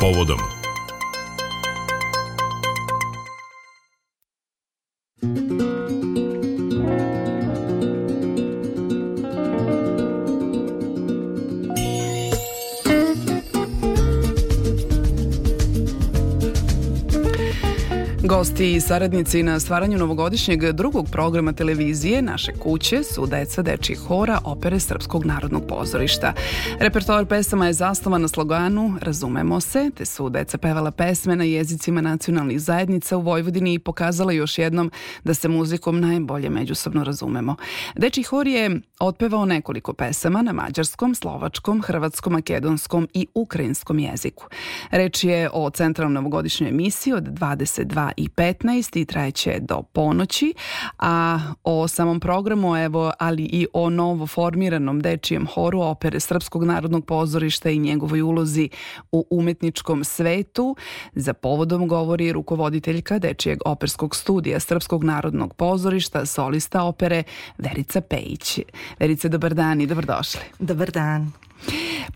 povodom Gosti i saradnici na stvaranju novogodišnjeg drugog programa televizije Naše kuće su deca dečjih hora opere Srpskog narodnog pozorišta. Repertoar pesama je zasnovan na sloganu Razumemo se, te su deca pevala pesme na jezicima nacionalnih zajednica u Vojvodini i pokazala još jednom da se muzikom najbolje međusobno razumemo. Dečji hor je otpevao nekoliko pesama na mađarskom, slovačkom, hrvatskom, makedonskom i ukrajinskom jeziku. Reč je o centralnom novogodišnjoj emisiji od 22 i 15 i trajeće do ponoći, a o samom programu, evo, ali i o novo formiranom dečijem horu opere Srpskog narodnog pozorišta i njegovoj ulozi u umetničkom svetu, za povodom govori rukovoditeljka Dečijeg operskog studija Srpskog narodnog pozorišta, solista opere Verica Pejić. Verice, dobar dan i dobrodošli. Dobar dan.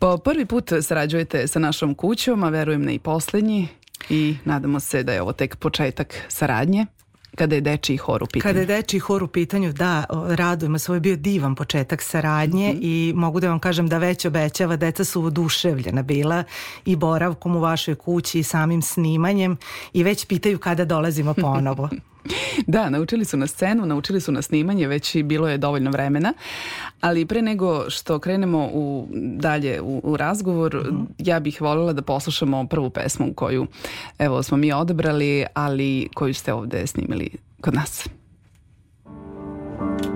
Po prvi put sarađujete sa našom kućom, a verujem ne i poslednji i nadamo se da je ovo tek početak saradnje kada je dečiji hor u pitanju. Kada je dečiji hor u pitanju, da, radujemo se, ovo je bio divan početak saradnje mm -hmm. i mogu da vam kažem da već obećava, deca su oduševljena bila i boravkom u vašoj kući i samim snimanjem i već pitaju kada dolazimo ponovo. Da, naučili su na scenu, naučili su na snimanje, već i bilo je dovoljno vremena, ali pre nego što krenemo u, dalje u, u razgovor, uh mhm. -huh. ja bih voljela da poslušamo prvu pesmu koju evo, smo mi odabrali, ali koju ste ovde snimili kod nas. Thank you.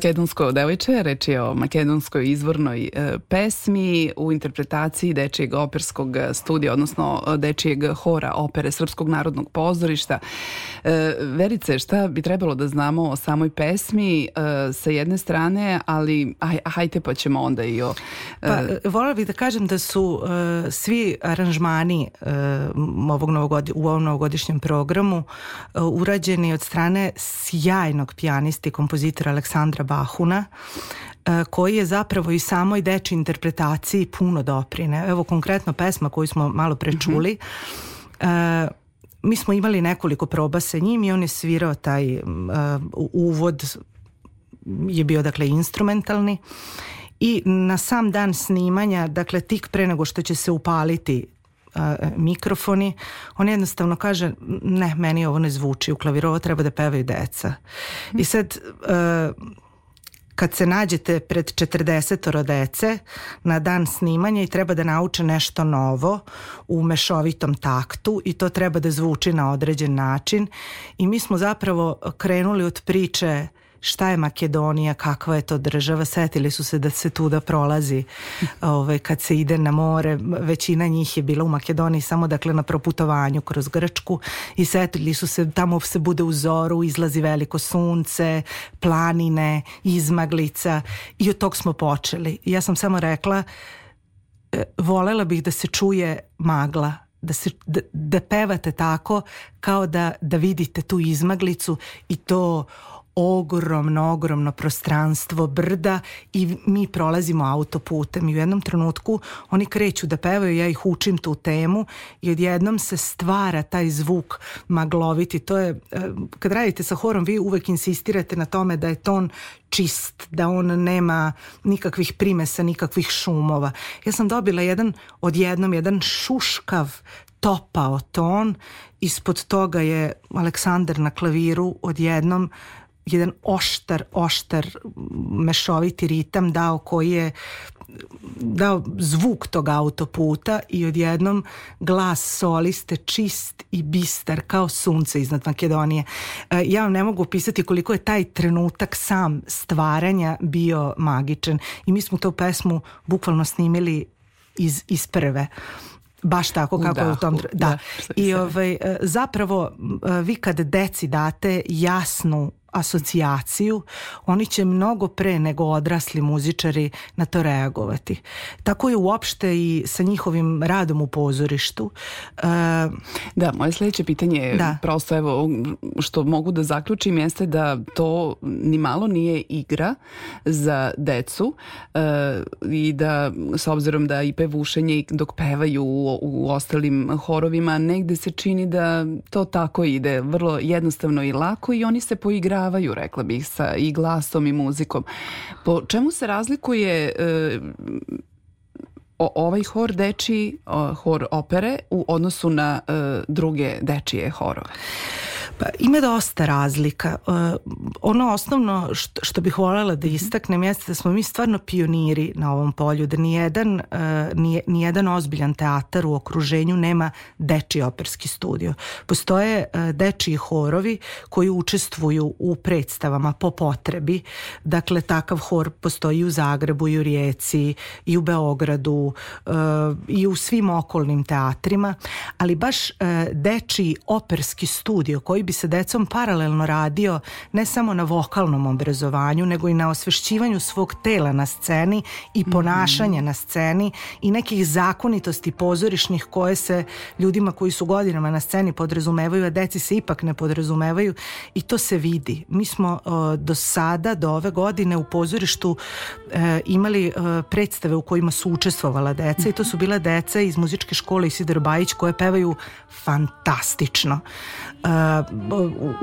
makedonsko devojče, reč je o makedonskoj izvornoj e, pesmi u interpretaciji Dečijeg operskog studija, odnosno e, Dečijeg hora opere Srpskog narodnog pozorišta. E, Verice, šta bi trebalo da znamo o samoj pesmi sa jedne strane, ali aj, hajte pa ćemo onda i o... Pa, volila bih da kažem da su svi aranžmani ovog novogodi, u ovom novogodišnjem programu urađeni od strane sjajnog pijanista i kompozitora Aleksandra Bahuna, e, koji je zapravo i samoj deči interpretaciji puno doprine. Evo konkretno pesma koju smo malo prečuli, mhm. mm -hmm. e, mi smo imali nekoliko proba sa njim i on je svirao taj uh, uvod je bio dakle instrumentalni i na sam dan snimanja dakle tik pre nego što će se upaliti uh, mikrofoni on jednostavno kaže ne meni ovo ne zvuči u klavirovo treba da pevaju deca i mhm. sad uh, kad se nađete pred 40 dece na dan snimanja i treba da nauče nešto novo u mešovitom taktu i to treba da zvuči na određen način i mi smo zapravo krenuli od priče šta je Makedonija, kakva je to država, setili su se da se tuda prolazi ove, ovaj, kad se ide na more, većina njih je bila u Makedoniji samo dakle na proputovanju kroz Grčku i setili su se, tamo se bude u zoru, izlazi veliko sunce, planine, izmaglica i od tog smo počeli. Ja sam samo rekla, e, volela bih da se čuje magla, da, se, da, da pevate tako kao da, da vidite tu izmaglicu i to ogromno, ogromno prostranstvo brda i mi prolazimo autoputem i u jednom trenutku oni kreću da pevaju, ja ih učim tu temu i odjednom se stvara taj zvuk magloviti. To je, e, kad radite sa horom, vi uvek insistirate na tome da je ton čist, da on nema nikakvih primesa, nikakvih šumova. Ja sam dobila jedan, odjednom, jedan šuškav topao ton, ispod toga je Aleksandar na klaviru odjednom uh, jedan oštar, oštar mešoviti ritam dao koji je dao zvuk tog autoputa i odjednom glas soliste čist i bistar kao sunce iznad Makedonije. E, ja vam ne mogu opisati koliko je taj trenutak sam stvaranja bio magičan i mi smo tu pesmu bukvalno snimili iz, iz prve. Baš tako kako u u tom da. da I ovaj e, zapravo e, vi kad deci date jasnu asocijaciju, oni će mnogo pre nego odrasli muzičari na to reagovati. Tako je uopšte i sa njihovim radom u pozorištu. E, da, moje sledeće pitanje je da. prosto evo što mogu da zaključim jeste da to ni malo nije igra za decu e, i da s obzirom da i pevušenje dok pevaju u, u ostalim horovima negde se čini da to tako ide vrlo jednostavno i lako i oni se poigra prebrojavaju, rekla bih, sa i glasom i muzikom. Po čemu se razlikuje e, o, ovaj hor deči, o, hor opere u odnosu na e, druge dečije horove? Pa, ima dosta razlika. Uh, ono osnovno što, što bih voljela da mhm. istaknem jeste da smo mi stvarno pioniri na ovom polju, da nijedan, uh, nije, nijedan ozbiljan teatar u okruženju nema deči operski studio. Postoje uh, dečiji horovi koji učestvuju u predstavama po potrebi. Dakle, takav hor postoji u Zagrebu, i u Rijeci, i u Beogradu, uh, i u svim okolnim teatrima, ali baš uh, dečiji operski studio koji bi bi sa decom paralelno radio ne samo na vokalnom obrazovanju, nego i na osvešćivanju svog tela na sceni i mhm. ponašanja mm -hmm. na sceni i nekih zakonitosti pozorišnih koje se ljudima koji su godinama na sceni podrazumevaju, a deci se ipak ne podrazumevaju i to se vidi. Mi smo uh, do sada, do ove godine u pozorištu uh, imali uh, predstave u kojima su učestvovala deca mm -hmm. i to su bila deca iz muzičke škole Isidar Bajić koje pevaju fantastično. Uh,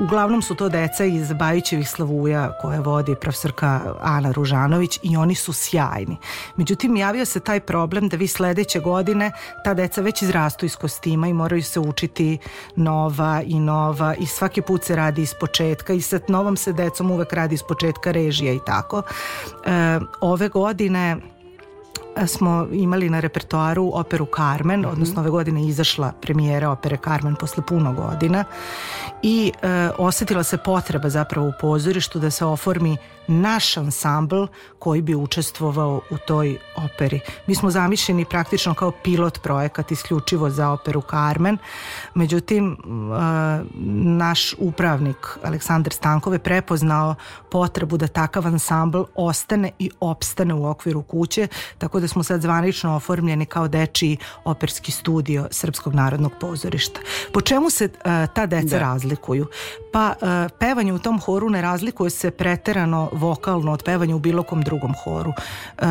uglavnom su to deca iz Bajićevih slavuja koje vodi profesorka Ana Ružanović i oni su sjajni. Međutim, javio se taj problem da vi sledeće godine ta deca već izrastu iz kostima i moraju se učiti nova i nova i svaki put se radi iz početka i sa novom se decom uvek radi iz početka režija i tako. E, ove godine smo imali na repertoaru operu Carmen, mhm. odnosno ove godine izašla premijera opere Carmen posle puno godina i e, osetila se potreba zapravo u pozorištu da se oformi naš ansambl koji bi učestvovao u toj operi. Mi smo zamišljeni praktično kao pilot projekat isključivo za operu Carmen. Međutim, naš upravnik Aleksandar Stankov je prepoznao potrebu da takav ansambl ostane i opstane u okviru kuće, tako da smo sad zvanično oformljeni kao dečiji operski studio Srpskog narodnog pozorišta. Po čemu se ta deca da. razlikuju? Pa pevanje u tom horu ne razlikuje se preterano vokalno od pevanja u bilo kom drugom horu. E,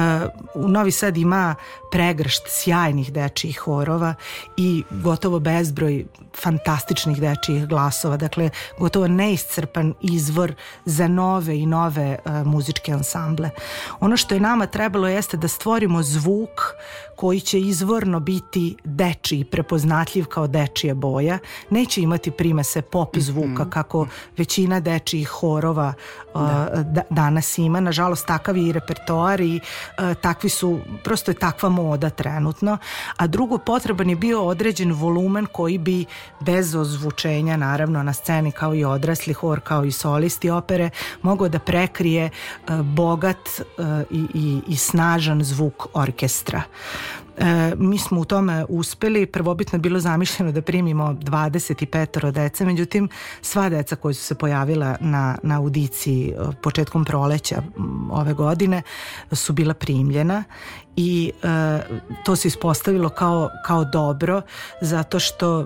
u Novi Sad ima pregršt sjajnih dečijih horova i gotovo bezbroj fantastičnih dečijih glasova, dakle gotovo neiscrpan izvor za nove i nove e, muzičke ansamble. Ono što je nama trebalo jeste da stvorimo zvuk koji će izvorno biti dečiji, prepoznatljiv kao dečija boja, neće imati primese pop zvuka mhm. kako većina dečijih horova da. uh, danas ima. Nažalost, takav je i repertoar i takvi su, prosto je takva moda trenutno. A drugo, potreban je bio određen volumen koji bi bez ozvučenja, naravno, na sceni kao i odrasli hor, kao i solisti opere, mogao da prekrije bogat i, i, i snažan zvuk orkestra. E, mi smo u tome uspeli, prvobitno je bilo zamišljeno da primimo 25 dece, međutim sva deca koja su se pojavila na, na audiciji e, početkom proleća ove godine su bila primljena i e, to se ispostavilo kao, kao dobro zato što e,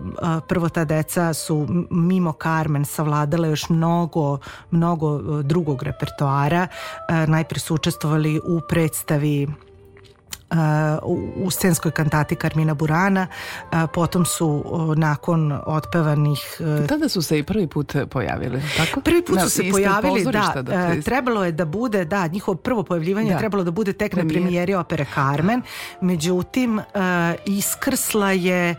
prvo ta deca su mimo Carmen savladala još mnogo, mnogo e, drugog repertoara. E, najpre su učestvovali u predstavi uh, u scenskoj kantati Karmina Burana, potom su nakon otpevanih... E, Tada su se i prvi put pojavili, tako? Prvi put da, su se pojavili, da. da e, iz... Trebalo je da bude, da, njihovo prvo pojavljivanje da. trebalo da bude tek Premijer. na premijeri opere Carmen, međutim e, iskrsla je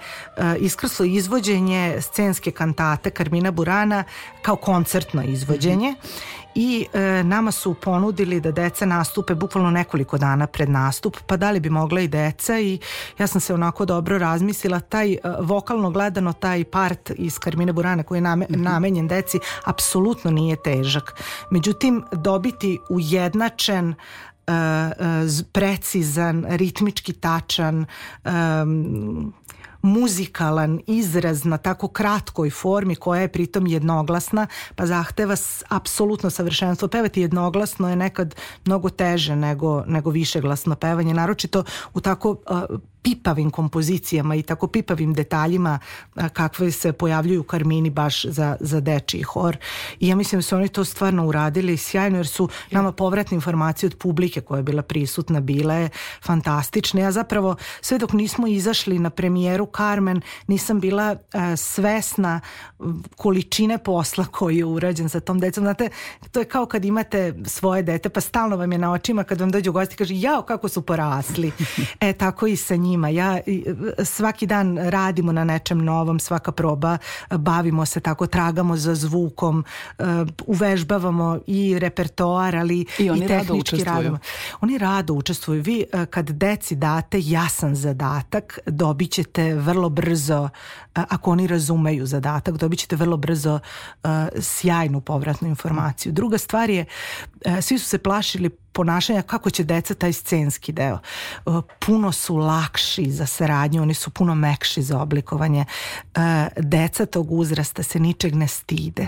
iskrslo izvođenje scenske kantate Karmina Burana kao koncertno izvođenje mm -hmm i e, nama su ponudili da deca nastupe bukvalno nekoliko dana pred nastup, pa da li bi mogla i deca i ja sam se onako dobro razmislila, taj e, vokalno gledano taj part iz Karmine Burane koji je name, mm -hmm. namenjen deci apsolutno nije težak. Međutim, dobiti ujednačen e, e, precizan, ritmički tačan, um, muzikalan izraz na tako kratkoj formi koja je pritom jednoglasna pa zahteva apsolutno savršenstvo. Pevati jednoglasno je nekad mnogo teže nego, nego višeglasno pevanje, naročito u tako uh, pipavim kompozicijama i tako pipavim detaljima kakve se pojavljuju u Karmini baš za, za dečiji hor. I ja mislim da su oni to stvarno uradili sjajno jer su nama povratne informacije od publike koja je bila prisutna bile fantastične. Ja zapravo sve dok nismo izašli na premijeru Carmen nisam bila a, e, svesna količine posla koji je urađen sa tom decom. Znate, to je kao kad imate svoje dete pa stalno vam je na očima kad vam dođu gosti i kaže jao kako su porasli. E tako i sa njim njima. Ja e, svaki dan radimo na nečem novom, svaka proba, e, bavimo se tako, tragamo za zvukom, e, uvežbavamo i repertoar, ali i, oni i tehnički rado radimo. Oni rado učestvuju. Vi kad deci date jasan zadatak, dobit ćete vrlo brzo, ako oni razumeju zadatak, dobit ćete vrlo brzo sjajnu povratnu informaciju. Druga stvar je E, svi su se plašili ponašanja kako će deca taj scenski deo. E, puno su lakši za saradnju, oni su puno mekši za oblikovanje. E, deca tog uzrasta se ničeg ne stide.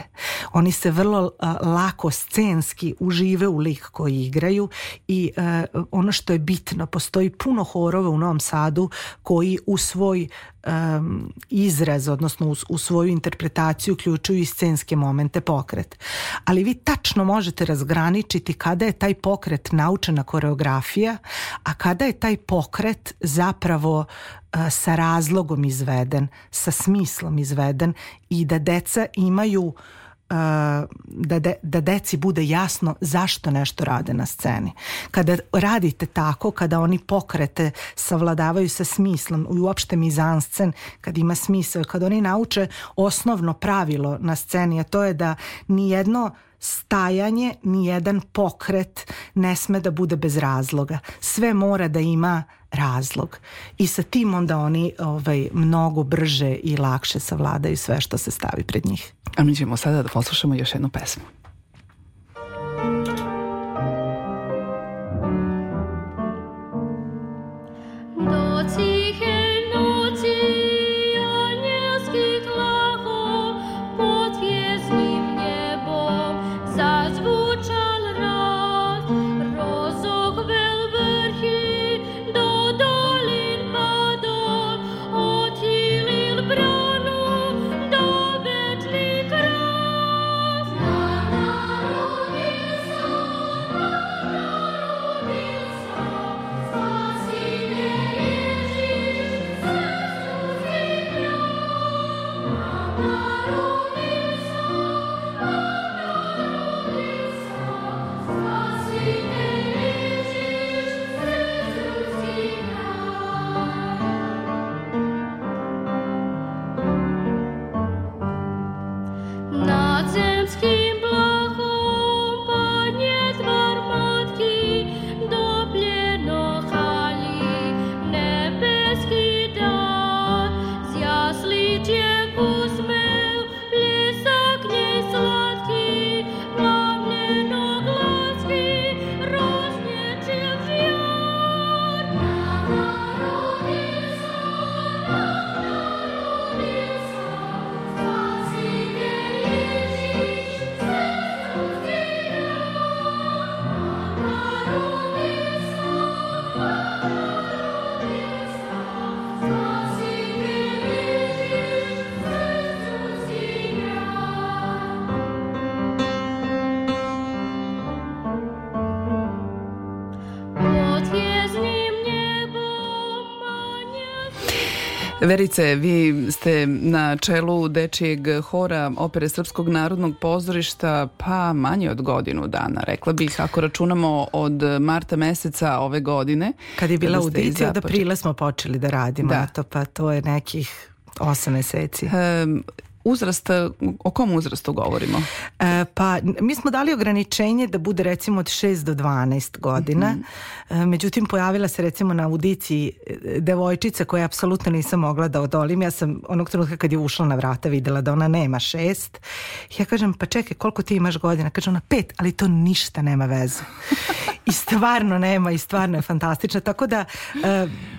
Oni se vrlo lako scenski užive u lik koji igraju i ono što je bitno, postoji puno horova u Novom Sadu koji u svoj um, izraz, odnosno u, u svoju interpretaciju uključuju i scenske momente pokret. Ali vi tačno možete razgraničiti kada je taj pokret naučena koreografija, a kada je taj pokret zapravo uh, sa razlogom izveden, sa smislom izveden i da deca imaju uh, da, de, da deci bude jasno zašto nešto rade na sceni. Kada radite tako, kada oni pokrete savladavaju sa smislom i uopšte mizanscen, kad ima smisao, kad oni nauče osnovno pravilo na sceni, a to je da nijedno stajanje, nijedan pokret ne sme da bude bez razloga. Sve mora da ima razlog i sa tim onda oni ovaj, mnogo brže i lakše savladaju sve što se stavi pred njih. A mi ćemo sada da poslušamo još jednu pesmu. Verice, vi ste na čelu dečijeg hora opere Srpskog narodnog pozorišta pa manje od godinu dana, rekla bih, ako računamo od marta meseca ove godine. Kad je bila audicija, da od aprila smo počeli da radimo da. to, pa to je nekih osam meseci. Um, uzrast, o kom uzrastu govorimo? E, pa mi smo dali ograničenje da bude recimo od 6 do 12 godina. Mm -hmm. e, međutim pojavila se recimo na audiciji e, devojčica koja apsolutno nisam mogla da odolim. Ja sam onog trenutka kad je ušla na vrata videla da ona nema 6. Ja kažem pa čekaj koliko ti imaš godina? Kaže ona 5, ali to ništa nema veze i stvarno nema i stvarno je fantastična. Tako da e,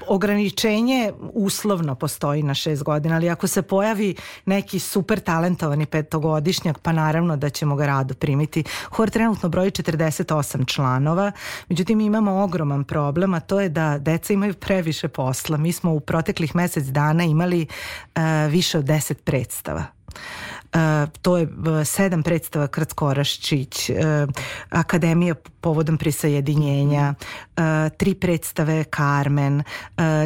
ograničenje uslovno postoji na šest godina, ali ako se pojavi neki super talentovani petogodišnjak, pa naravno da ćemo ga rado primiti. Hor trenutno broji 48 članova, međutim imamo ogroman problem, a to je da deca imaju previše posla. Mi smo u proteklih mesec dana imali e, više od 10 predstava. E, to je e, sedam predstava Krckoraščić, e, Akademija povodom prisajedinjenja, tri predstave Carmen,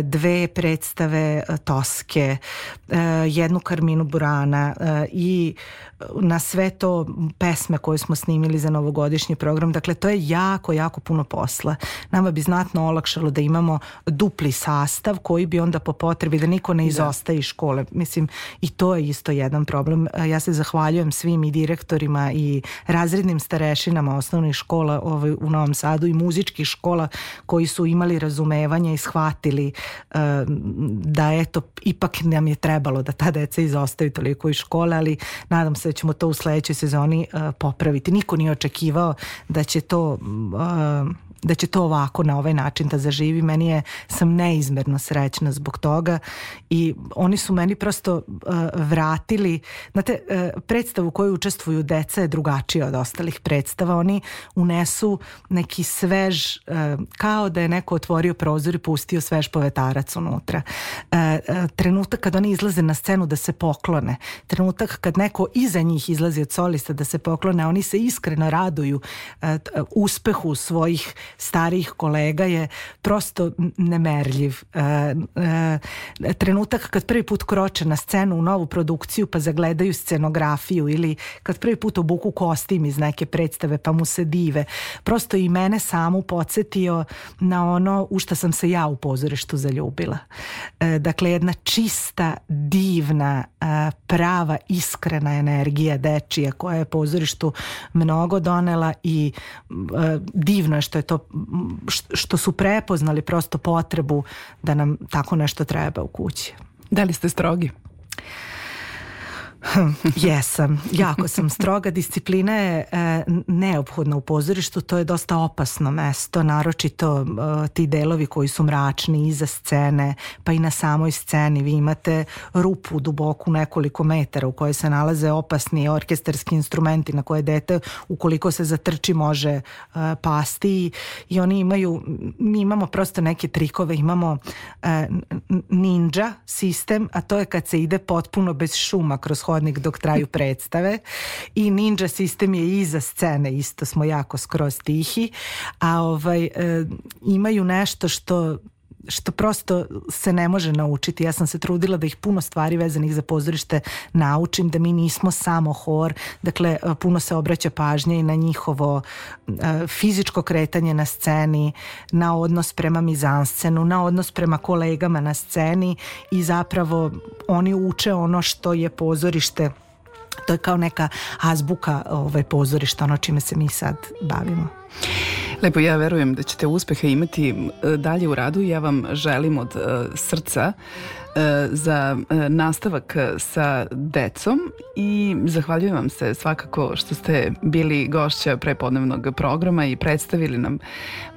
dve predstave Toske, jednu Karminu Burana i na sve to pesme koje smo snimili za novogodišnji program. Dakle, to je jako, jako puno posla. Nama bi znatno olakšalo da imamo dupli sastav koji bi onda po potrebi da niko ne da. izostaje iz škole. Mislim, i to je isto jedan problem. Ja se zahvaljujem svim i direktorima i razrednim starešinama osnovnih škola ovaj, u Novom Sadu i muzičkih škola koji su imali razumevanja i shvatili uh, da eto, ipak nam je trebalo da ta deca izostaju toliko iz škole, ali nadam se da ćemo to u sledećoj sezoni uh, popraviti. Niko nije očekivao da će to uh, da će to ovako na ovaj način da zaživi. Meni je, sam neizmerno srećna zbog toga i oni su meni prosto uh, vratili, znate, uh, predstavu koju učestvuju deca je drugačija od ostalih predstava. Oni unesu neki svež, uh, kao da je neko otvorio prozor i pustio svež povetarac unutra. Uh, uh, trenutak kad oni izlaze na scenu da se poklone, trenutak kad neko iza njih izlazi od solista da se poklone, oni se iskreno raduju uh, uspehu svojih starih kolega je prosto nemerljiv. E, e, trenutak kad prvi put kroče na scenu u novu produkciju pa zagledaju scenografiju ili kad prvi put obuku kostim iz neke predstave pa mu se dive. Prosto i mene samu podsjetio na ono u šta sam se ja u pozorištu zaljubila. E, dakle, jedna čista, divna, e, prava, iskrena energija dečija koja je pozorištu mnogo donela i e, divno je što je to što, su prepoznali prosto potrebu da nam tako nešto treba u kući. Da li ste strogi? Jesam, jako sam stroga. Disciplina je e, neophodna u pozorištu, to je dosta opasno mesto, naročito e, ti delovi koji su mračni iza scene, pa i na samoj sceni vi imate rupu duboku nekoliko metara u kojoj se nalaze opasni orkestarski instrumenti na koje dete ukoliko se zatrči može e, pasti i, i oni imaju, mi imamo prosto neke trikove, imamo e, ninja sistem, a to je kad se ide potpuno bez šuma kroz hodnik dok traju predstave i ninja sistem je iza scene, isto smo jako skroz tihi, a ovaj, e, imaju nešto što što prosto se ne može naučiti. Ja sam se trudila da ih puno stvari vezanih za pozorište naučim, da mi nismo samo hor, dakle e, puno se obraća pažnja i na njihovo e, fizičko kretanje na sceni, na odnos prema mizanscenu, na odnos prema kolegama na sceni i zapravo oni uče ono što je pozorište to je kao neka azbuka ovaj, pozorišta, ono čime se mi sad bavimo. Lepo, ja verujem da ćete uspeha imati e, dalje u radu ja vam želim od e, srca E, za e, nastavak e, sa decom i zahvaljujem vam se svakako što ste bili gošća prepodnevnog programa i predstavili nam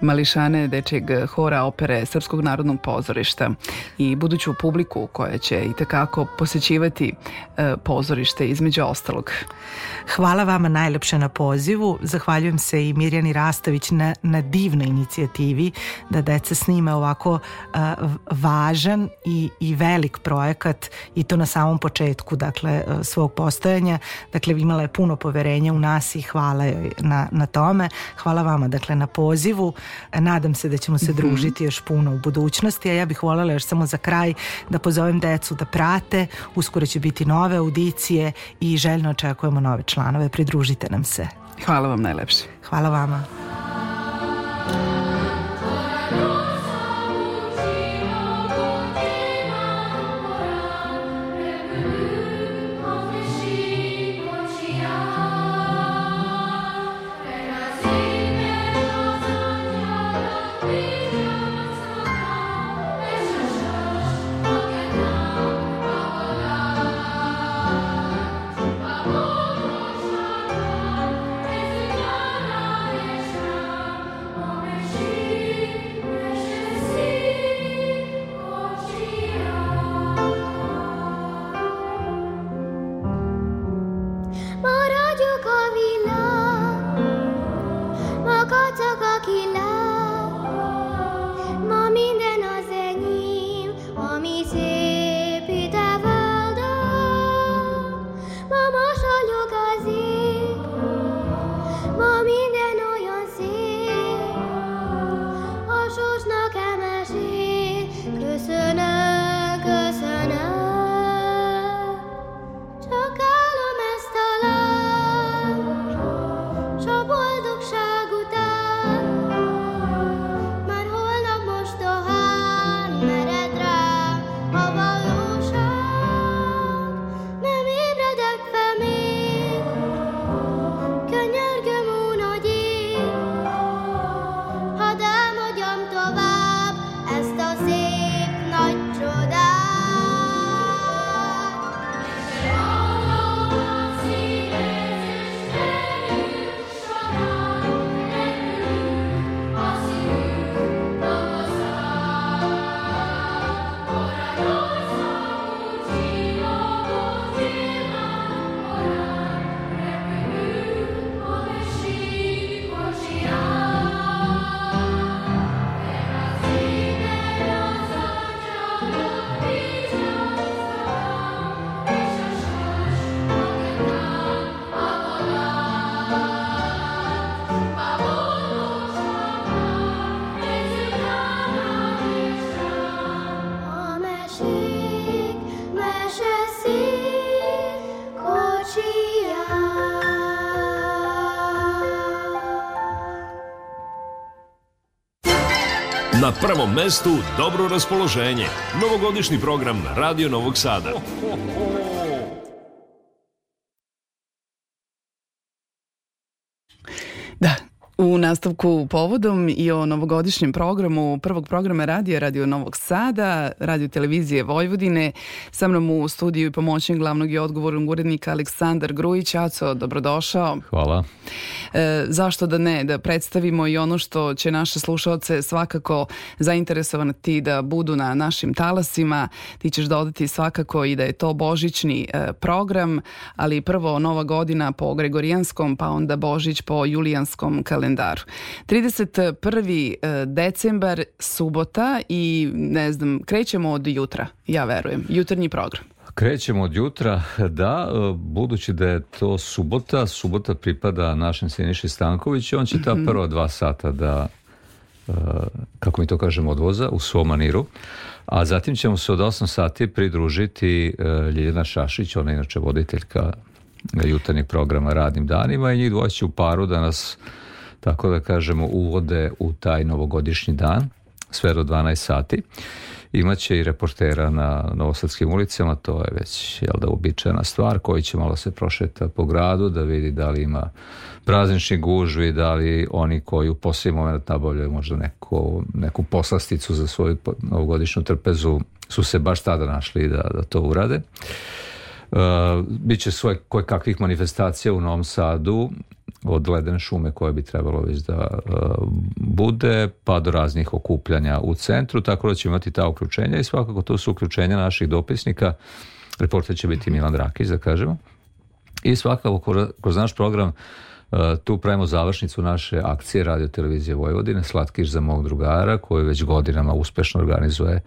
mališane dečijeg hora opere Srpskog narodnog pozorišta i buduću publiku koja će i tekako posećivati pozorište između ostalog. Hvala vama najlepše na pozivu. Zahvaljujem se i Mirjani Rastović na, na divnoj inicijativi da deca snime ovako uh, važan i, i velik projekat i to na samom početku dakle, e, svog postojanja. Dakle, imala je puno poverenja u nas i hvala joj na, na tome. Hvala vama dakle, na pozivu. E, nadam se da ćemo se mhm. družiti još puno u budućnosti, a ja bih voljela još samo za kraj da pozovem decu da prate. Uskoro će biti nove audicije i željno očekujemo nove članove. Pridružite nam se. Hvala vam najlepše. Hvala vama. Na prvom mestu dobro raspoloženje. Novogodišnji program Radio Novog Sada. U nastavku povodom i o novogodišnjem programu prvog programa radija Radio Novog Sada, Radio Televizije Vojvodine, sa mnom u studiju i pomoćnik glavnog i odgovornog urednika Aleksandar Grujić. Aco, dobrodošao. Hvala. E, zašto da ne, da predstavimo i ono što će naše slušalce svakako zainteresovati da budu na našim talasima. Ti ćeš dodati svakako i da je to božićni e, program, ali prvo Nova godina po Gregorijanskom, pa onda Božić po Julijanskom kalendaru Pazaru. 31. E, decembar, subota i ne znam, krećemo od jutra, ja verujem, jutarnji program. Krećemo od jutra, da, e, budući da je to subota, subota pripada našem Sjeniši i on će ta mhm. prva dva sata da, e, kako mi to kažemo, odvoza u svom maniru, a zatim ćemo se od 8 sati pridružiti Ljeljana Šašić, ona je inače voditeljka jutarnjeg programa Radnim danima i njih dvoje će u paru da nas tako da kažemo uvode u taj novogodišnji dan, sve do 12 sati. Imaće i reportera na Novosadskim ulicama, to je već jel da uobičajena stvar, koji će malo se prošeta po gradu da vidi da li ima praznični i da li oni koji u posljednji moment nabavljaju možda neku, neku poslasticu za svoju novogodišnju trpezu su se baš tada našli da, da to urade. Uh, Uh, biće svoje koje kakvih manifestacija u Novom Sadu od ledene šume koje bi trebalo već da uh, bude, pa do raznih okupljanja u centru, tako da ćemo imati ta uključenja i svakako to su uključenja naših dopisnika. Reporter će biti Milan Rakić, da kažemo. I svakako kroz naš program uh, tu pravimo završnicu naše akcije Radio Televizije Vojvodine, Slatkiš za mog drugara, koju već godinama uspešno organizuje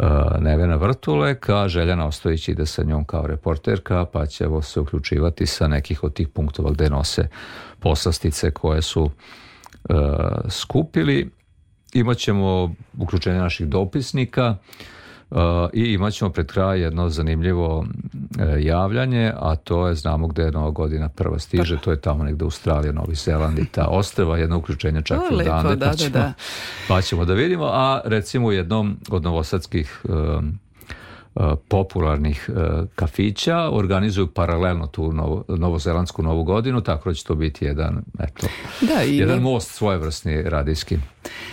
E, Nevena Vrtule, ka Željana Ostojić ide sa njom kao reporterka, pa će ovo se uključivati sa nekih od tih punktova gde nose poslastice koje su uh, skupili. Imaćemo uključenje naših dopisnika, Uh, i imat ćemo pred kraj jedno zanimljivo uh, javljanje, a to je znamo gde je Nova godina prva stiže, to je tamo negde Australija, Novi Zeland i ta ostrava, jedno uključenje čak u dane, da, pa, da, ćemo, da, da. pa ćemo da vidimo, a recimo u jednom od novosadskih um, E, popularnih e, kafića organizuju paralelno tu novo, novozelandsku novu godinu, tako da će to biti jedan, eto, da, i... jedan most svojevrsni radijski.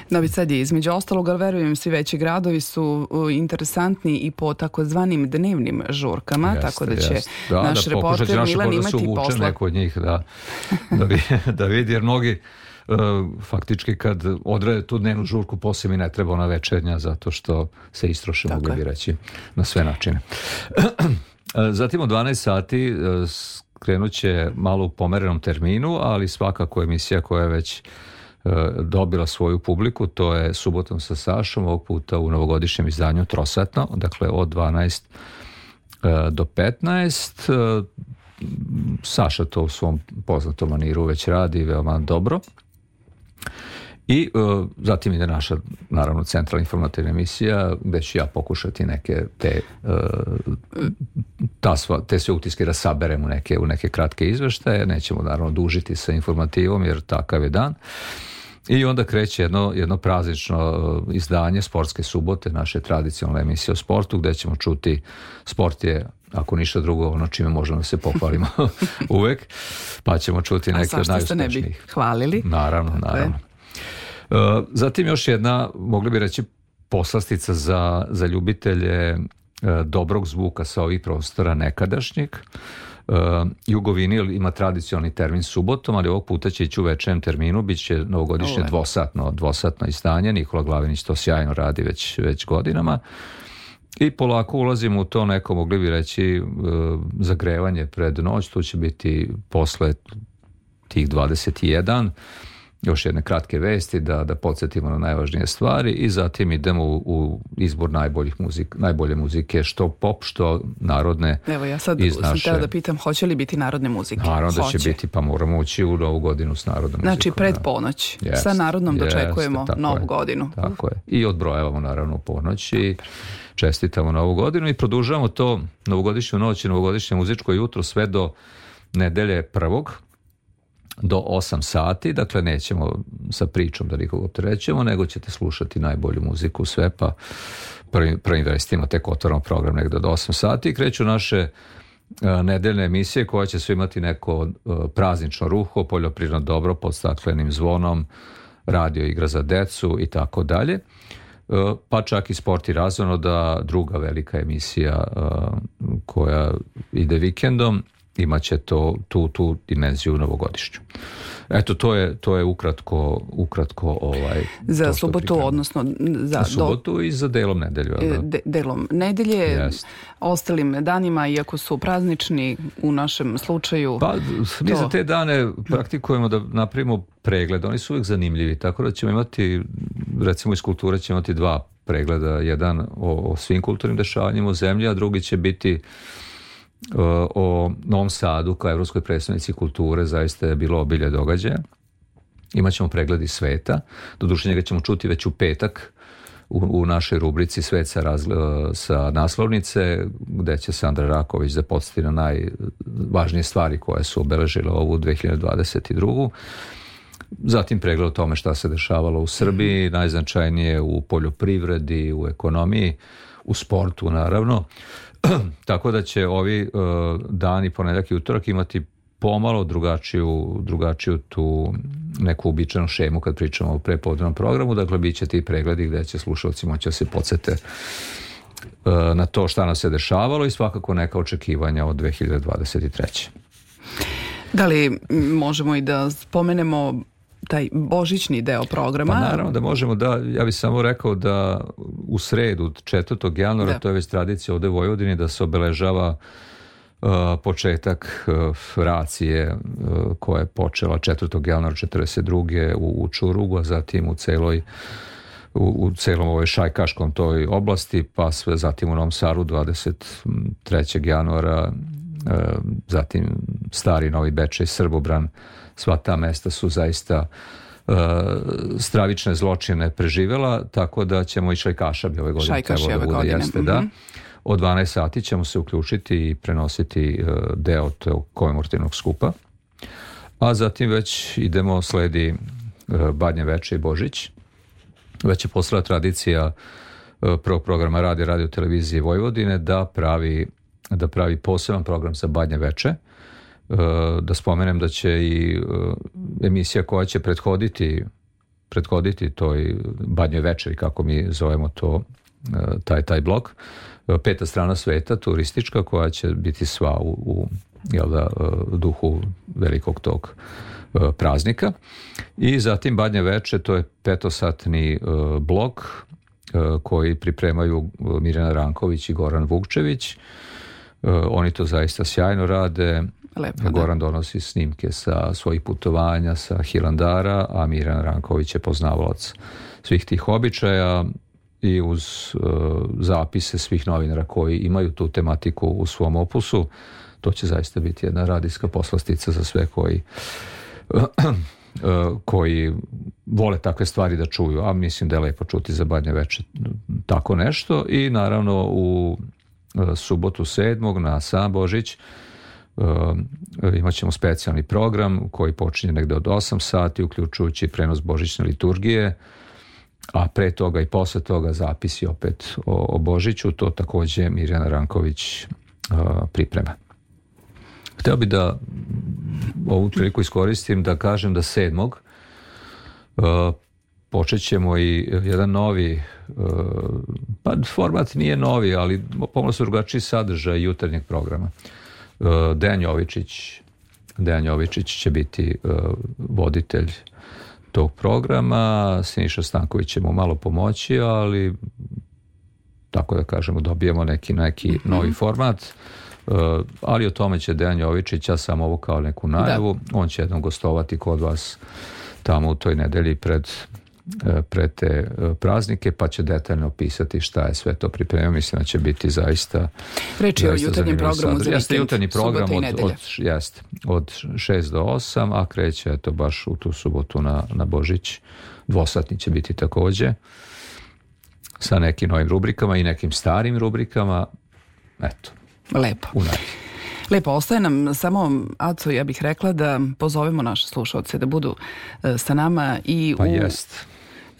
Novi Sad je između ostalog, ali verujem svi veći gradovi su interesantni i po takozvanim dnevnim žurkama, jeste, tako da će jeste. da, naš da, reporter Milan imati posla. Da, pokušat će naša da se uvuče neko od njih, da, da, vidi, da vidi, jer mnogi Eh, faktički kad odrade tu dnevnu žurku, poslije mi ne treba ona večernja, zato što se istroše, mogli bi reći, na sve načine. Eh, zatim od 12 sati eh, krenut će malo u pomerenom terminu, ali svakako emisija koja je već dobila svoju publiku, to je Subotom sa Sašom, ovog puta u novogodišnjem izdanju Trosatno, dakle od 12 do 15. Saša to u svom poznatom maniru već radi veoma dobro. I uh, zatim ide naša, naravno, centralna informativna emisija, gde ću ja pokušati neke te, uh, ta sva, te sve utiske da saberem u neke, u neke kratke izveštaje. Nećemo, naravno, dužiti sa informativom, jer takav je dan. Uh, I onda kreće jedno, jedno praznično uh, izdanje Sportske subote, naše tradicionalne emisije o sportu, gde ćemo čuti sport je ako ništa drugo, ono čime možemo da se pohvalimo uvek, pa ćemo čuti neke od najuspešnijih. A zašto ne bi hvalili? Naravno, Tako naravno. Je. Uh, zatim još jedna, mogli bi reći, poslastica za, za ljubitelje uh, dobrog zvuka sa ovih prostora nekadašnjeg. Eh, jugovini ima tradicionalni termin subotom, ali ovog puta će ići u večernjem terminu, bit će novogodišnje Ovo. dvosatno, dvosatno istanje, Nikola Glavinić to sjajno radi već, već godinama. I polako ulazimo u to neko, mogli bi reći, eh, zagrevanje pred noć, tu će biti posle tih 21, još jedne kratke vesti da, da podsjetimo na najvažnije stvari i zatim idemo u, u izbor najboljih muzik, najbolje muzike, što pop, što narodne Evo ja sad iz naše... sam da pitam, hoće li biti narodne muzike? Naravno da će biti, pa moramo ući u novu godinu s narodnom znači, muzikom. Znači pred ponoć, jest, sa narodnom jest, dočekujemo novu je, godinu. Tako je, i odbrojavamo naravno ponoć i čestitamo novu godinu i produžavamo to novogodišnju noć i novogodišnje muzičko jutro sve do nedelje prvog, do 8 sati, dakle nećemo sa pričom da nikog opterećemo, nego ćete slušati najbolju muziku sve, pa prvim, prvim vestima tek otvoramo program negde do 8 sati i kreću naše e, nedeljne emisije koja će sve imati neko e, praznično ruho, poljoprivredno dobro pod staklenim zvonom, radio igra za decu i tako dalje. E, pa čak i sport i razvono da druga velika emisija koja ide vikendom imaće to, tu, tu dimenziju novogodišnju. Eto, to je, to je ukratko, ukratko ovaj... Za subotu, pripremam. odnosno... Za, za subotu do... i za delom nedelju. E, da? De, delom nedelje, yes. ostalim danima, iako su praznični u našem slučaju... Pa, mi to... za te dane praktikujemo da napravimo pregled, oni su uvijek zanimljivi, tako da ćemo imati, recimo iz kulture ćemo imati dva pregleda, jedan o, o svim kulturnim dešavanjima u zemlji, a drugi će biti o Novom Sadu kao Evropskoj predstavnici kulture zaista je bilo obilje događaja. Imaćemo pregledi sveta, doduše njega ćemo čuti već u petak u, u našoj rubrici Svet sa, razli, e, sa naslovnice, gde će Sandra Raković zapostiti da na najvažnije stvari koje su obeležile ovu 2022. Zatim pregled o tome šta se dešavalo u Srbiji, mhm. najznačajnije u poljoprivredi, u ekonomiji, u sportu naravno. Tako da će ovi e, dani ponedeljak i utorak imati pomalo drugačiju, drugačiju tu neku uobičajenu šemu kad pričamo o prepodnevnom programu, dakle bit će ti pregledi gde će slušalci moći da se podsete e, na to šta nam se dešavalo i svakako neka očekivanja od 2023. Da li možemo i da spomenemo taj božićni deo programa. Pa naravno da možemo, da, ja bih samo rekao da u sredu 4. januara, da. to je već tradicija ovde u Vojvodini, da se obeležava Uh, početak uh, racije uh, koja je počela 4. januara 42. u, u Čurugu, a zatim u celoj u, u celom ovoj šajkaškom toj oblasti, pa sve zatim u Novom Saru 23. januara, uh, zatim stari Novi Bečej, Srbobran, sva ta mesta su zaista e, stravične zločine preživela, tako da ćemo i Šajkaša bi ove godine Šajkaš trebalo da bude, godine. jeste, mm -hmm. da. Mhm. Od 12 sati ćemo se uključiti i prenositi e, deo tog komemorativnog skupa. A zatim već idemo sledi e, Badnje veče i Božić. Već je postala tradicija e, prvog programa Radi Radio Televizije Vojvodine da pravi, da pravi poseban program za Badnje veče. Eh, da spomenem da će i eh, emisija koja će prethoditi prethoditi toj badnjoj večeri kako mi zovemo to eh, taj taj blok peta strana sveta turistička koja će biti sva u, u jel da, duhu velikog tog praznika i zatim badnje veče to je petosatni blok koji pripremaju Mirjana Ranković i Goran Vukčević oni to zaista sjajno rade Lepo, Goran da. donosi snimke sa svojih putovanja, sa Hilandara, a Miran Ranković je poznavalac svih tih običaja i uz uh, zapise svih novinara koji imaju tu tematiku u svom opusu. To će zaista biti jedna radijska poslastica za sve koji uh, uh, koji vole takve stvari da čuju, a mislim da je lepo čuti za badnje veče tako nešto i naravno u subotu sedmog na Sam Božić Ehm, imat ćemo specijalni program koji počinje negde od 8 sati, uključujući prenos Božićne liturgije, a pre toga i posle toga zapisi opet o, o Božiću, to takođe Mirjana Ranković ehm, priprema. Hteo bih da ovu priliku iskoristim da kažem da sedmog ehm, počet ćemo i jedan novi pa format nije novi, ali pomalo su drugačiji sadržaj jutarnjeg programa. E, Dejan Jovičić, Dejan Jovičić će biti e, voditelj tog programa. Siniša Stanković će mu malo pomoći, ali tako da kažemo dobijemo neki, neki mm -hmm. novi format. E, ali o tome će Dejan Jovičić, ja sam ovo kao neku najavu, da. on će jednom gostovati kod vas tamo u toj nedelji pred E, pre te e, praznike, pa će detaljno opisati šta je sve to pripremio. Mislim da će biti zaista... Reč je o jutarnjem programu za Jeste jutarnji program od, od, jeste, od 6 do 8, a kreće to baš u tu subotu na, na Božić. Dvosatni će biti takođe sa nekim novim rubrikama i nekim starim rubrikama. Eto. Lepo. Unaj. Lepo, ostaje nam samo, Aco, ja bih rekla da pozovemo naše slušalce da budu e, sa nama i pa u... jest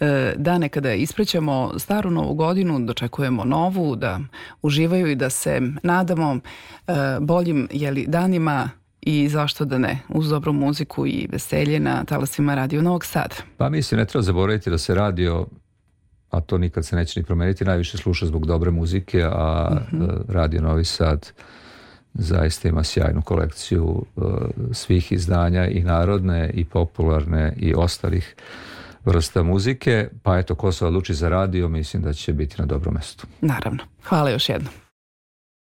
E, dane kada ispraćamo staru novu godinu, dočekujemo novu, da uživaju i da se nadamo e, boljim jeli, danima i zašto da ne, uz dobru muziku i veselje na talasima Radio Novog Sada. Pa mislim, ne treba zaboraviti da se radio a to nikad se neće ni promeniti, najviše sluša zbog dobre muzike, a mm -hmm. Radio Novi Sad zaista ima sjajnu kolekciju svih izdanja i narodne i popularne i ostalih vrsta muzike, pa eto ko se odluči za radio, mislim da će biti na dobrom mestu. Naravno. Hvala još jednom.